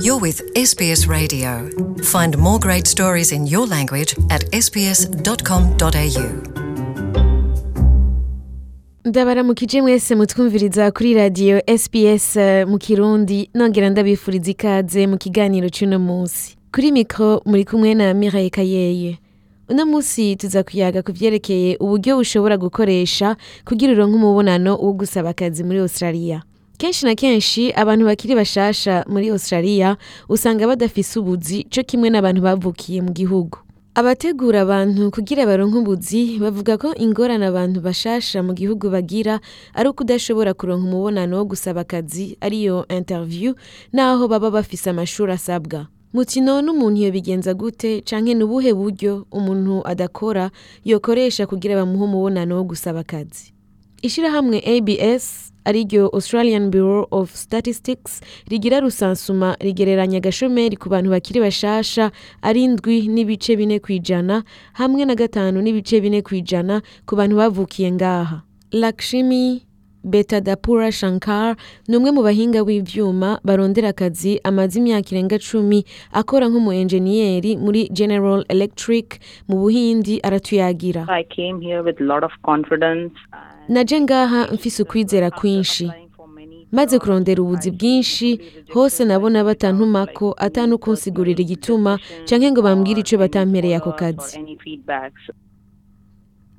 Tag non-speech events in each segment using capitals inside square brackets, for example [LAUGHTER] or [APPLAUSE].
You're with SBS Radio. Find more great stories in your language at sbs.com.au. ndabaramukije mwese mutwumviriza kuri radiyo sps eh, mu kirundi nongera ndabifuriza ikaze mu kiganiro cy'uno munsi kuri mikoro muri kumwe na miraye kayeye uno munsi tuza kuyaga ku byerekeye uburyo ushobora gukoresha kugira uronke umubonano wo gusaba akazi muri australia kenshi na kenshi abantu bakiri bashasha muri australia usanga badafise ubuzi co kimwe n'abantu bavukiye mu gihugu. Abategura abantu kugira baronke ubuzi bavuga ko ingorane abantu bashasha mu gihugu bagira ari uko udashobora kuronka umubonano wo gusaba akazi ariyo interview naho baba bafise amashuri asabwa. Muti none umuntu yobigenza gute canke ni ubuhe buryo umuntu adakora yokoresha kugira bamuhe umubonano wo gusaba akazi. Ishirahamwe abs ari ryo australian bureau of statistics rigira rusansuma rigereranya agashomeri ku bantu bakiri bashasha ari ndwi n'ibice bine kw'ijana hamwe na gatanu n'ibice bine kw'ijana ku bantu bavukiye ngaha. Lakshmi betadapura shankar ni umwe mu bahinga b'ivyuma barondera akazi amaze imyaka irenga cumi akora nk'umu enjeniyeri muri general electric mu buhindi aratuyagira. Naje ngaha mfise ukwizera kwinshi maze kurondera ubuzi bwinshi hose nabona batantumako atanukunsigurira igituma canke ngo bambwire ico batampereye ako kazi?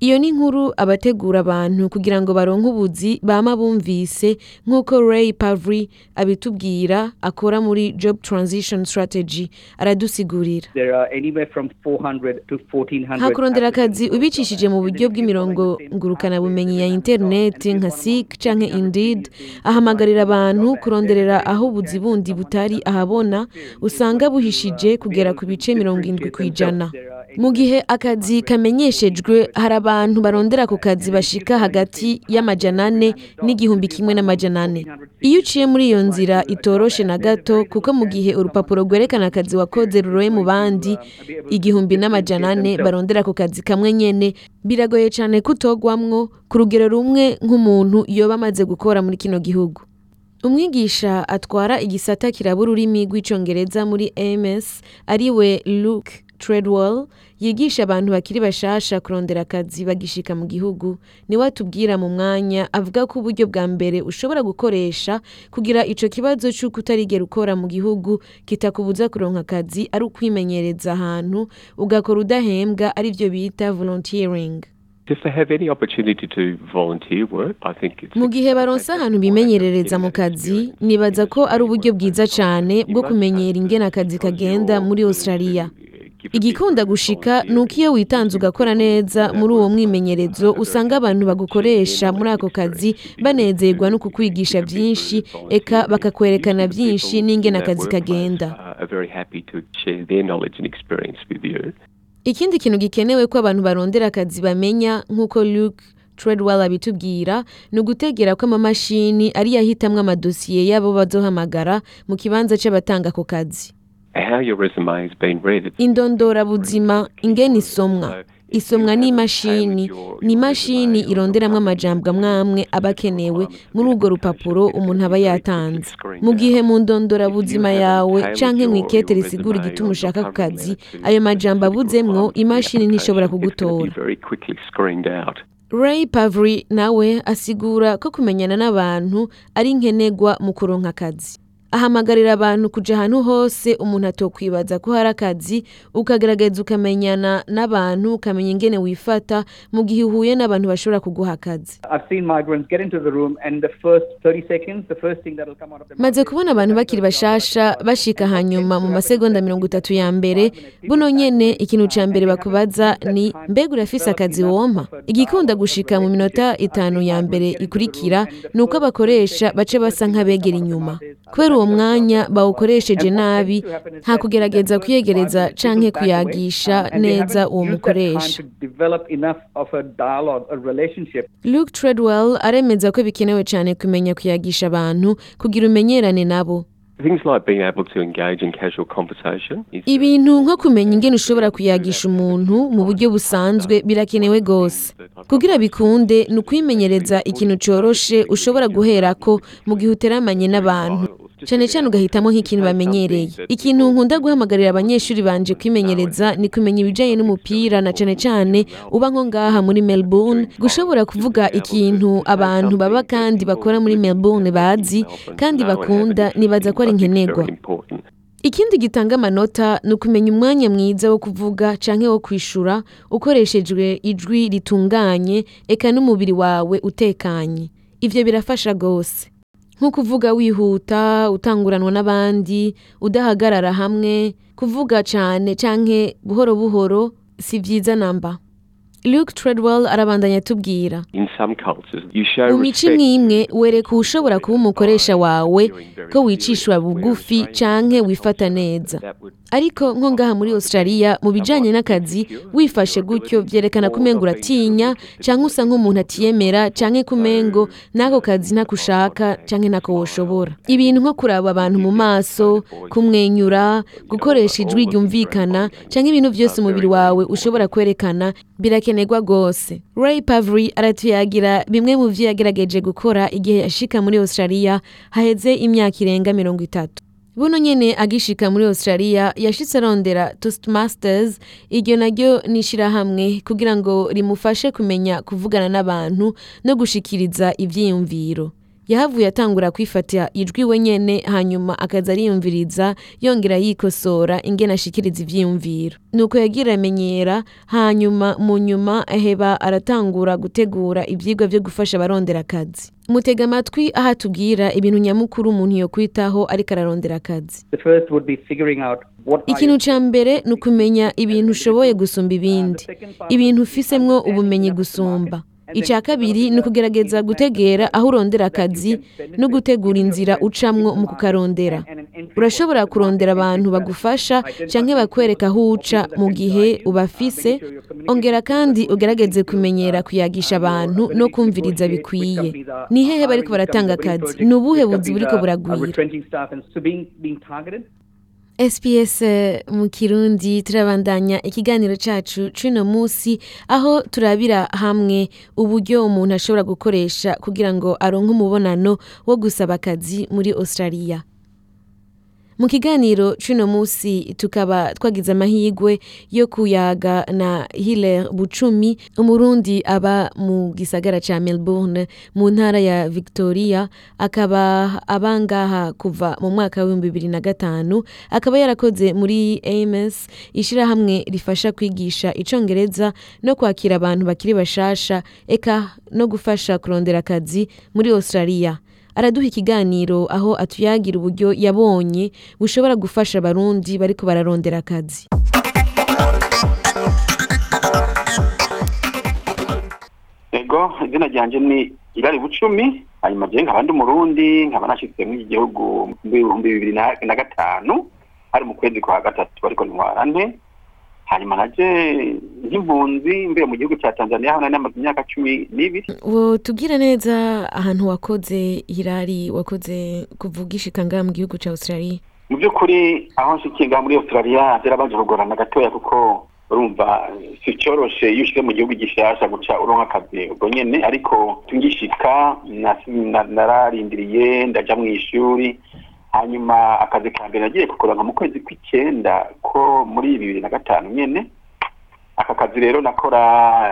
Iyo ni inkuru abategura abantu kugira ngo baronke ubuzi bama bumvise nk'uko ray pavry abitubwira akora muri job transition strategy aradusigurira There are anywhere from 400 to 1400. nta kurondera akazi ubicishije mu buryo bw'imirongo ngurukanabumenyi ya interineti nka sik canke indeed ahamagarira abantu kuronderera aho ubuzi bundi butari ahabona usanga buhishije kugera ku bice mirongo indwi ku ijana mu gihe akazi kamenyeshejwe hari abantu barondera ku kazi bashika hagati y'amajana ane n'igihumbi kimwe n'amajana ane. Iyo uciye muri iyo nzira itoroshe na gato kuko mu gihe urupapuro rwerekana akazi wakoze ruroye mu bandi igihumbi n'amajana ane barondera ku kazi kamwe nyene biragoye cane kutogwamwo ku rugero rumwe nk'umuntu yoba amaze gukora muri kino gihugu. Umwigisha atwara igisata kiraba ururimi rw'icongereza muri ams ari we luke. Treadwell yigisha abantu bakiri bashasha kurondera akazi bagishika mu gihugu. Niwe atubwira mu mwanya avuga ko uburyo bwa mbere ushobora gukoresha kugira ico kibazo c'uko utarigera ukora mu gihugu kitakubuza kuronka akazi ari ukwimenyereza ahantu ugakora udahembwa arivyo bita volunteering. Mu gihe baronse ahantu bimenyerereza mu kazi nibaza ko ari uburyo bwiza cane bwo kumenyera ingene akazi kagenda muri australia. Igikunda gushika ni uko iyo witanze ugakora neza muri uwo mwimenyerezo usanga abantu bagukoresha muri ako kazi banezerwa no kukwigisha vyinshi eka bakakwerekana vyinshi n'ingene akazi kagenda. Ikindi kintu gikenewe ko abantu barondera akazi bamenya nk'uko luke treadwell abitubwira ni ugutegera ko amamashini ariyo ahitamwo amadosiye y'abo bazohamagara mu kibanza c'abatanga ako kazi. How your resume has been read. indondorabuzima ingene isomwa. isomwa ni imashini. ironderamwo amajambo amwe amwe aba akenewe muri urwo rupapuro umuntu aba yatanze. mu gihe mu ndondorabuzima yawe canke mu ikete risigura igituma ushaka ku kazi ayo majambo abuzemwo imashini ntishobora [LAUGHS] kugutora. ray pavry nawe asigura ko kumenyana n'abantu ari nkenegwa mu kuronka akazi. Ahamagarira abantu kuja ahantu hose umuntu atokwibaza ko hari akazi ukagerageza ukamenyana n'abantu ukamenya ingene wifata mu gihe uhuye n'abantu bashobora kuguha akazi. I've seen migrants get into the room, and the first 30 seconds, the first thing that will come out of their maze kubona abantu bakiri bashasha bashika hanyuma mu masegonda mirongo itatu ya mbere buno nyene ikintu ca mbere bakubaza ni mbega urafise akazi wompa igikunda gushika mu minota itanu ya mbere ikurikira ni uko abakoresha bace basa nk'abegera inyuma. Kubera uwo mwanya bawukoresheje nabi nta kugerageza kwiyegereza canke kuyagisha neza uwo mukoresha. Luke treadwell aremeza ko bikenewe cyane kumenya kuyagisha abantu kugira umenyerane nabo. Ibintu nko kumenya ingene ushobora kuyagisha umuntu mu buryo busanzwe birakenewe rwose. Kugira bikunde ni ukwimenyereza ikintu coroshe ushobora guherako mu gihe uteramanye n'abantu. Cane cane ugahitamo nk'ikintu bamenyereye. ikintu nkunda guhamagarira abanyeshuri banje kwimenyereza ni kumenya ibijanye n'umupira na cane cane uba nko ngaha muri melbourne. Gushobora kuvuga ikintu abantu baba kandi bakora muri melbourne bazi kandi bakunda nibaza ko ari nkenerwa. Ikindi gitanga amanota ni ukumenya umwanya mwiza wo kuvuga canke wo kwishura ukoreshejwe ijwi ritunganye eka n'umubiri wawe utekanye. Ivyo birafasha gose nko kuvuga wihuta utanguranwa n'abandi udahagarara hamwe kuvuga cane canke buhoro buhoro si vyiza namba. Luke treadwell arabandanya atubwira. Mu mico imwe imwe wereka uwushobora kuba umukoresha wawe ko wicishwa bugufi canke wifata neza. Ariko nko ngaha muri australia mu bijanye n'akazi wifashe gutyo vyerekana ko umengo uratinya canke usa nk'umuntu atiyemera canke ko umengo n'ako kazi ntakushaka canke ntako woshobora. Ibintu nko kuraba abantu mu maso kumwenyura gukoresha ijwi ryumvikana canke ibintu vyose umubiri wawe ushobora kwerekana birakenerwa gose ray pavry aratuyagira bimwe mu vyo yagerageje gukora igihe yashika muri australia haheze imyaka irenga mirongo itatu. Buno nyene agishika muri australia yashitse arondera toastmasters. Iryo naryo ni ishirahamwe kugira ngo rimufashe kumenya kuvugana n'abantu no gushikiriza ivyiyumviro. Yahavuye atangura kwifata ijwi we nyene hanyuma akaza ariyumviriza yongera yikosora ingene ashikiriza ivyiyumviro. Nuko yagira amenyera hanyuma mu nyuma aheba aratangura gutegura ivyigwa vyo gufasha abarondera akazi. Mutega amatwi aho atubwira ibintu nyamukuru umuntu yokwitaho ariko ararondera akazi. Ikintu ca mbere ni ukumenya ibintu ushoboye gusumba ibindi. Ibintu ufisemwo ubumenyi gusumba. Ica kabiri ni ukugerageza gutegera aho urondera akazi no gutegura inzira ucamwo mu kukarondera. Urashobora kurondera abantu bagufasha canke bakwereka aho uca mu gihe ubafise. ongera kandi ugerageze kumenyera kuyagisha abantu no kumviriza bikwiye. ni hehe bariko baratanga akazi? Ni ubuhe buzi buriko buragwira SPS eh, mu Kirundi turabandanya ikiganiro cacu c'uno musi aho turabira hamwe uburyo umuntu ashobora gukoresha kugira ngo aronke umubonano wo gusaba akazi muri Australia. Mu kiganiro c'uno musi tukaba twagize amahigwe yo kuyaga na Hilaire Bucumi umurundi aba mu gisagara ca Melbourne mu ntara ya Victoria. Akaba abangaha kuva mu mwaka w'ibihumbi bibiri na gatanu. Akaba yarakoze muri AMS ishirahamwe rifasha kwigisha icongereza no kwakira abantu bakiri bashasha eka no gufasha kurondera akazi muri Australia. Araduha ikiganiro aho atuyagira uburyo yabonye bushobora gufasha abarundi bariko bararondera akazi. Ego izina ryanje ni irari bucumi hanyuma je nkaba ndi umurundi nkaba nashitse muri iki gihugu mu bihumbi bibiri na gatanu hari mu kwezi kwa gatatu ariko ntwara hanyuma naje nk'impunzi mvuye mu gihugu ca tanzania nari namaze imyaka cumi n'ibiri. Wotubwira neza ahantu wakoze hirari wakoze kuvuga ishika ngaha mu gihugu ca Australia. Mu by'ukuri aho nshikiye ngaha muri australia byarabanje kugorana gatoya kuko urumva si cyoroshe iyo ushyize mu gihugu gishasha guca uronka akazi ubwo nyene. Ariko ngishika nasi- na- nararindiriye ndaja mu ishuri hanyuma akazi ka mbere nagiye kukuronka mu kwezi kw'icenda ko muri bibiri na gatanu nyene aka kazi rero nakora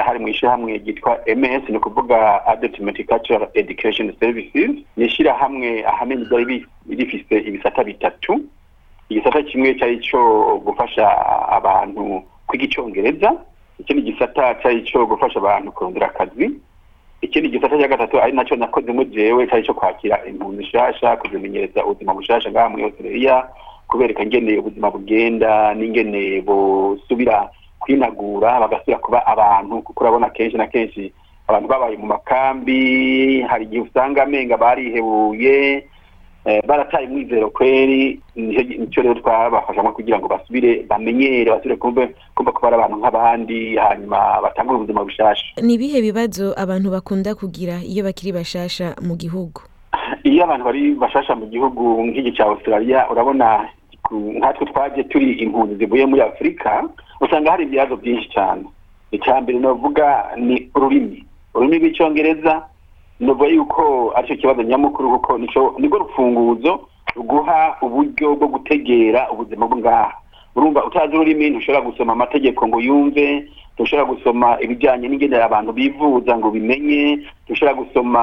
hari mu ishyirahamwe ryitwa ms ni ukuvuga adult multicultural education services ni ishyirahamwe ahanini ryari rifise ibisata bitatu. Igisata kimwe cyari cyo gufasha abantu kwiga icyongereza ikindi gisata cyari cyo gufasha abantu kurondera akazi. Ikindi gisata cya gatatu ari na cyo nakozemo jewe cyari cyo kwakira impunzi nshasha kuzimenyereza ubuzima bushasha ngaha muri australia kubereka ingene ubuzima bugenda n'ingene busubira kwinagura bagasubira kuba abantu kuko urabona kenshi na kenshi abantu babaye mu makambi hari igihe usanga amenga barihebuye eh, barataye umwizero kweri nico rero twabafashamo kugira ngo basubire bamenyere basubire kumva ko bari abantu nk'abandi hanyuma batangure ubuzima bushasha. Ni ibihe bibazo abantu bakunda kugira iyo bakiri bashasha mu gihugu? Iyo abantu bari bashasha mu gihugu nk'iki cya australia urabona nkatwe twaje turi impunzi zivuye muri afurika usanga hari ibibazo byinshi cyane icya mbere navuga ni ururimi. Ururimi rw'icyongereza nuvuga yuko ari cyo kibazo nyamukuru kuko nirwo rufunguzo guha uburyo bwo gutegera ubuzima bwo ngaha. Urumva utazi ururimi ntushobora gusoma amategeko ngo yumve ntushobora gusoma ibijyanye n'ingenera abantu bivuza ngo bimenye ntushobora gusoma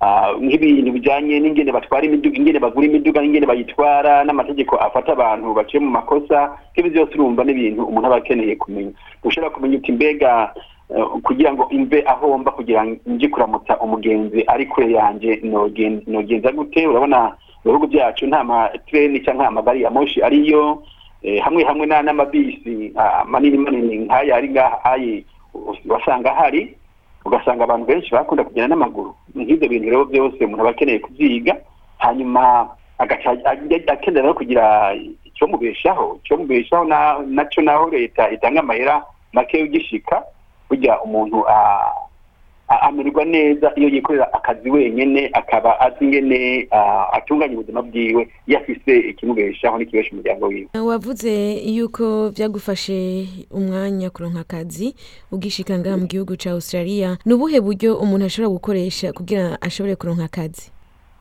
ah, nk'ibintu bijyanye n'ingene batwara imiduga ingene bagura imiduga n'ingene bayitwara n'amategeko afata abantu baciye mu makosa nk'ibi byose urumva n'ibintu umuntu aba akeneye kumenya. Ntushobora kumenya uti mbega eh, kugira ngo imve ahomba kugira ngo nje kuramutsa umugenzi ari kure yanjye nogen- nogenza gute? Urabona mu bihugu byacu nta matreni cyangwa amagari ya moshi ariyo hamwe hamwe na n'amabisi ah, manini manini nk'aya ari ngaha wasanga hari ugasanga abantu benshi bakunda kugenda n'amaguru. Nk'ibyo bintu rero byose umuntu aba akeneye kubyiga hanyuma akenera no kugira icyo mubeshaho icyo mubeshaho na- na cyo naho leta itanga amahera make ugishika burya umuntu ah, amererwa neza iyo yikorera akazi wenyene akaba azi ingene atunganya ubuzima bwiwe iyo afise ikimubeshaho n'ikibesha umuryango wiwe. Wavuze yuko byagufashe umwanya kuronka akazi ugishika ngaha mu gihugu ca australia. Ni ubuhe buryo umuntu ashobora gukoresha kugira ashobore kuronka akazi?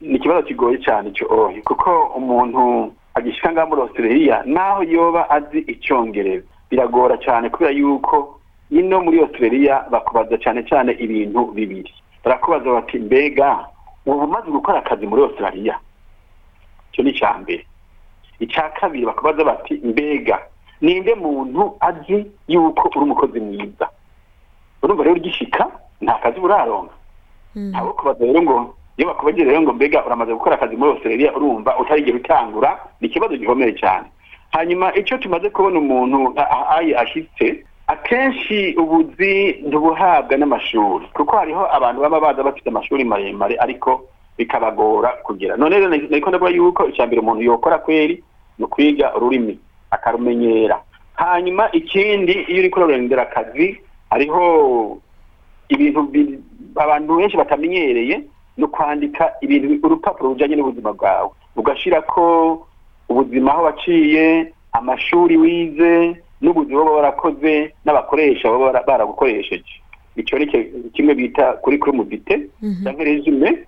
Ni ikibazo kigoye cyane cyo ohe kuko umuntu agishika ngaha muri australia naho yoba azi icyongereza biragora cyane kubera yuko ino muri australia bakubaza cyane cyane ibintu bibiri barakubaza bati mbega uba umaze gukora akazi muri australia icyo ni icya mbere icya kabiri bakabaza bati mbega ninde muntu azi yuko uri umukozi mwiza urumva rero ugishika nta kazi uraronka abo kubaza rero ngo iyo bakubagire rero ngo mbega uramaze gukora akazi muri australia urumva utarigera utangura ni ikibazo gikomeye cyane hanyuma icyo tumaze kubona umuntu ayi ashyitse akenshi ubuzi ntubuhabwa n'amashuri kuko hariho abantu baba baza bafite amashuri maremare ariko bikabagora kugera none rero nariko ndavuga yuko mbere umuntu yokora kweri ni ukwiga ururimi akarumenyera. Hanyuma ikindi iyo uriko urarondera akazi hariho ibintu bi- abantu benshi batamenyereye ni ukwandika ibintu urupapuro rujyanye n'ubuzima bwawe. Ugashyira ko ubuzima aho waciye amashuri wize n'ubuzi baba warakoze n'abakoresha baba bara- baragukoresheje icyo ni ki- kimwe bita kuri kuri mudite cyangwa resume.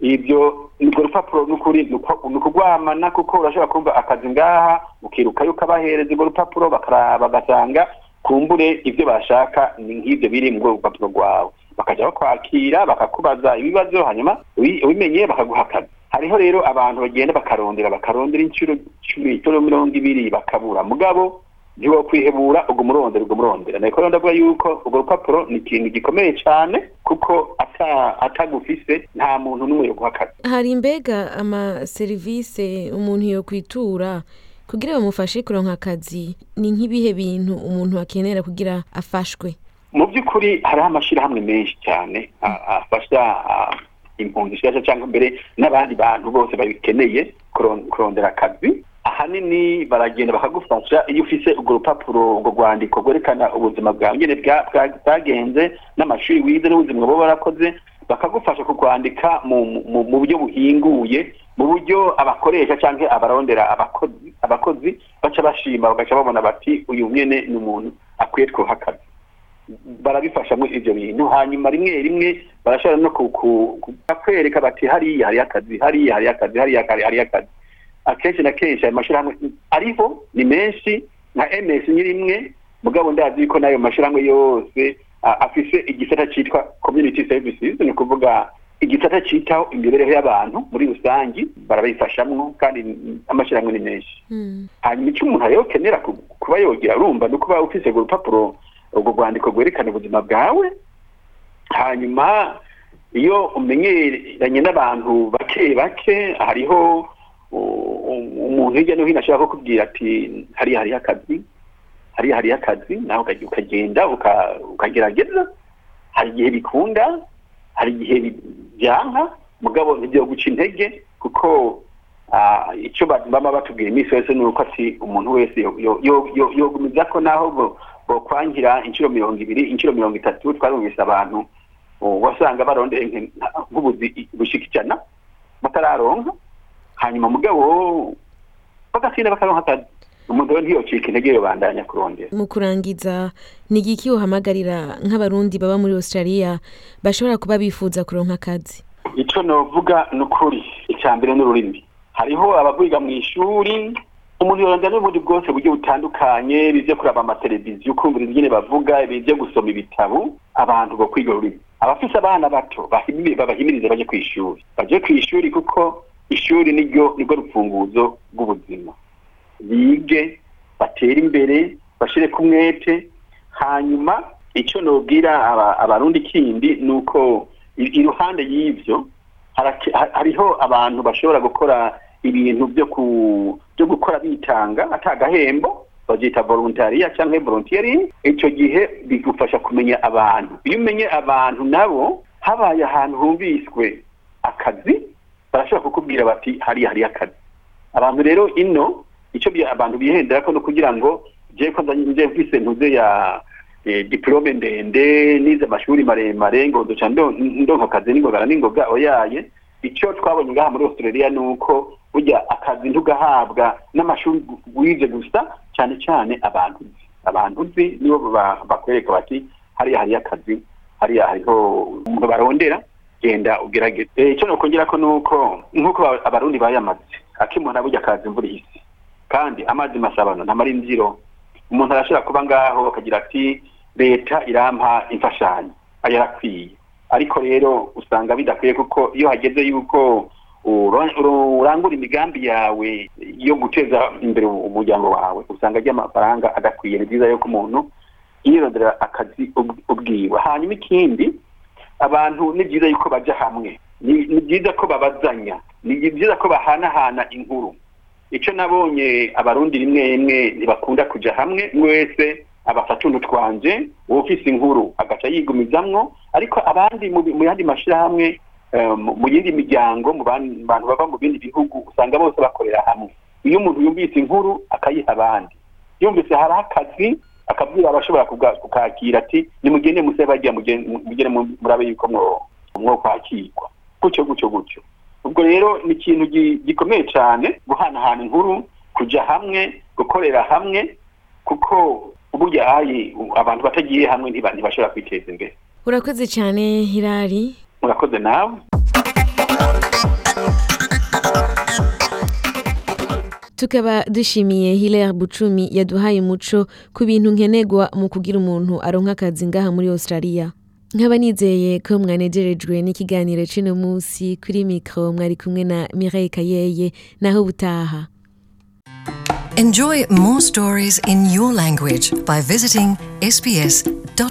Ibyo urwo rupapuro n'ukuri ni ukugwamana kuko urashobora kumva akazi ngaha ukiruka yuko abahereza urwo rupapuro bagasanga kumbure ibyo bashaka ni nk'ibyo biri mu rupapuro rwawe. Bakajya bakwakira bakakubaza ibibazo hanyuma ubi- ubimenye bakaguha akazi. Hariho rero abantu bagenda bakarondera bakarondera inshuro cumi mirongo ibiri bakabura. Mugabo ntiwo kwihebura ubwo murondera ubwo murondera nariko rero ndavuga yuko urwo rupapuro ni ikintu gikomeye cyane kuko ata atagufise nta muntu n'umwe yo guha akazi hari mbega amaserivisi umuntu yo kwitura? Kugira bamufashe kuronka akazi ni nk'ibihe bintu umuntu akenera kugira afashwe? Mu by'ukuri hariho amashyirahamwe menshi cyane afasha impunzi nshyashya cyangwa mbere n'abandi bantu bose babikeneye kuron- kurondera akazi. Ahanini baragenda bakagufasha iyo ufise urwo rupapuro urwo rwandiko rwerekana ubuzima bwawe. Nyine bwa- bwa- bwagenze n'amashuri wize n'ubuzima baba warakoze bakagufasha kukwandika mu buryo buhinguye mu buryo abakoresha cyangwa abarondera abakozi baca bashima bagaca babona bati uyu mwene ni umuntu akwiye twuha akazi barabifashamo ibyo bintu. Hanyuma rimwe rimwe barashobora no ku- ku- ku- kwereka bati hariya hariyo akazi hariya hariyo akazi hariya hari- hariyo akazi. Akenshi na kenshi ayo mashyirahamwe ariho ni menshi nka ms ni rimwe mugabo ndazi yuko n'ayo mashyirahamwe yose afise igisata cyitwa community services ni ukuvuga igisata cyitaho imibereho y'abantu muri rusange barabifashamwo kandi amashyirahamwe ni menshi. Hanyuma icyo umuntu rero kenera ku- kuba yogira urumva ni ukuba ufise urwo rupapuro urwo rwandiko rwerekana ubuzima bwawe hanyuma iyo umenyeranye n'abantu bake bake hariho umuntu hirya no hino ashobora kukubwira ati hariya hariyo akazi hariya hariyo akazi nawe ukagenda uka- ukagerageza. Hari igihe bikunda hari igihe byanka mugabo ntibyo guca intege kuko icyo ba- baba batubwira iminsi yose ni uko ati umuntu wese yo- yo- yo- yo- yogumiza ko naho bo- bokwangira inshuro mirongo ibiri inshuro mirongo itatu twarumvise abantu wasanga barondeye nk'ubuzi bushika ijana batararonka. Hanyuma mugabo bagatinda bakaronka akazi umuntu rero ntiyocika intege yobandanya kurondera mu kurangiza ni igiki uhamagarira nk'abarundi baba muri australia bashobora kuba bifuza kuronka akazi? Icyo novuga ni ukuri. Icya mbere n'ururimi hariho abagwiga mu ishuri umuntu yorondera n'ubundi bwose buryo butandukanye bivyo kuraba amateleviziyo ukumvira ingene bavuga ibivyo gusoma ibitabo abantu bo kwiga ururimi. Abafise abana bato bahimirize babahimirize baje kw'ishuri baje kw'ishuri kuko ishuri niryo nirwo rufunguzo rw'ubuzima. Bige batere imbere bashire ku mwete hanyuma icyo nobwira aba- abarundi kindi ni uko iruhande ha- hariho abantu bashobora gukora ibintu byo ku byo gukora bitanga atagahembo babyita voluntaria cyangwa volunteering. Icyo gihe bigufasha kumenya abantu. Iyo umenye abantu nabo habaye ahantu humviswe akazi barashobora kukubwira bati hariya hariyo akazi abantu rero ino icyo abantu bihendera ko no kugira ngo je ko nzanye nje mfise ntuze ya eh, diplome ndende nize amashuri maremare ngo duca ndo- ndonka akazi n'ingogana n'ingoga. Oyaye icyo twabonye ngaha muri australia ni uko burya akazi ntugahabwa n'amashuri wize gusa cyane cyane abantu abantu uzi nibo ba- bakwereka bati hariya hariyo akazi hariya hariho umuntu barondera. Genda ugerageze Eh, icyo nokongera ko nuko nk'uko aba- abarundi bayamaze akimona burya akazi imvura ihise. Kandi amazi masabano ntamara imvyiro umuntu arashobora kuba ngaho akagira ati leta irampa imfashanyo. Ayarakwiye ariko rero usanga bidakwiye kuko iyo hageze yuko urangura imigambi yawe yo guteza imbere umuryango wawe usanga ry'amafaranga adakwiye. Ni byiza yuko umuntu yirondera akazi ubw- ubwiwe. Hanyuma ikindi abantu ni byiza yuko baja hamwe. Ni byiza ko babazanya. Ni byiza ko bahanahana inkuru. Icyo nabonye abarundi rimwe rimwe ntibakunda kuja hamwe wese abafata untu twanje uwo ufise inkuru agaca yigumizamwo. Ariko abandi mu yandi mashirahamwe eh, mu- yindi miryango mu ban- bantu bava mu bindi bihugu usanga bose bakorera hamwe. Iyo umuntu yumvise inkuru akayiha abandi. Yumvise hari akazi akabwira abashobora kukakira ati nimugende muse bajya mugende mugende mu- murabe yuko mwo kwakirwa. Gutyo gutyo gutyo. Ubwo rero ni ikintu gi- gikomeye cyane guhanahana inkuru kujya hamwe gukorera hamwe kuko hayi abantu batagiye hamwe ntiba- ntibashobora kwiteza imbere. Urakoze cyane hirari. Murakoze nawe. Tukaba dushimiye Hilaire Bucumi yaduhaye umuco ku bintu nkenerwa mu kugira umuntu aronka akazi ngaha muri Australia. Nkaba nizeye ko mwanegerejwe n'ikiganiro c'uno munsi kuri mikro mwari kumwe na Mireille Kayeye. Naho ubutaha. Enjoy more stories in your language by visiting sbs.com.au.